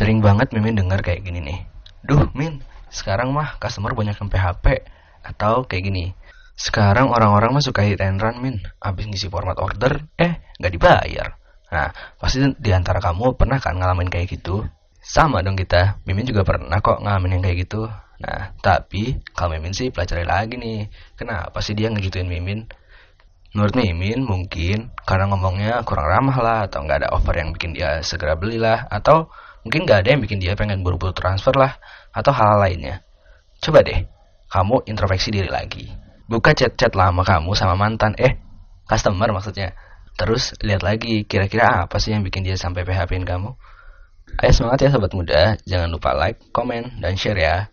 Sering banget Mimin dengar kayak gini nih. Duh, Min, sekarang mah customer banyak yang PHP. Atau kayak gini. Sekarang orang-orang mah suka hit and run, Min. Abis ngisi format order, eh, nggak dibayar. Nah, pasti di antara kamu pernah kan ngalamin kayak gitu? Sama dong kita. Mimin juga pernah kok ngalamin yang kayak gitu. Nah, tapi kalau Mimin sih pelajari lagi nih. Kenapa sih dia ngegituin Mimin? Menurut Mimin mungkin karena ngomongnya kurang ramah lah atau nggak ada offer yang bikin dia segera belilah atau mungkin nggak ada yang bikin dia pengen buru-buru transfer lah atau hal lainnya. Coba deh, kamu introspeksi diri lagi. Buka chat-chat lama kamu sama mantan, eh, customer maksudnya. Terus lihat lagi kira-kira apa sih yang bikin dia sampai PHP-in kamu. Ayo semangat ya sobat muda, jangan lupa like, komen, dan share ya.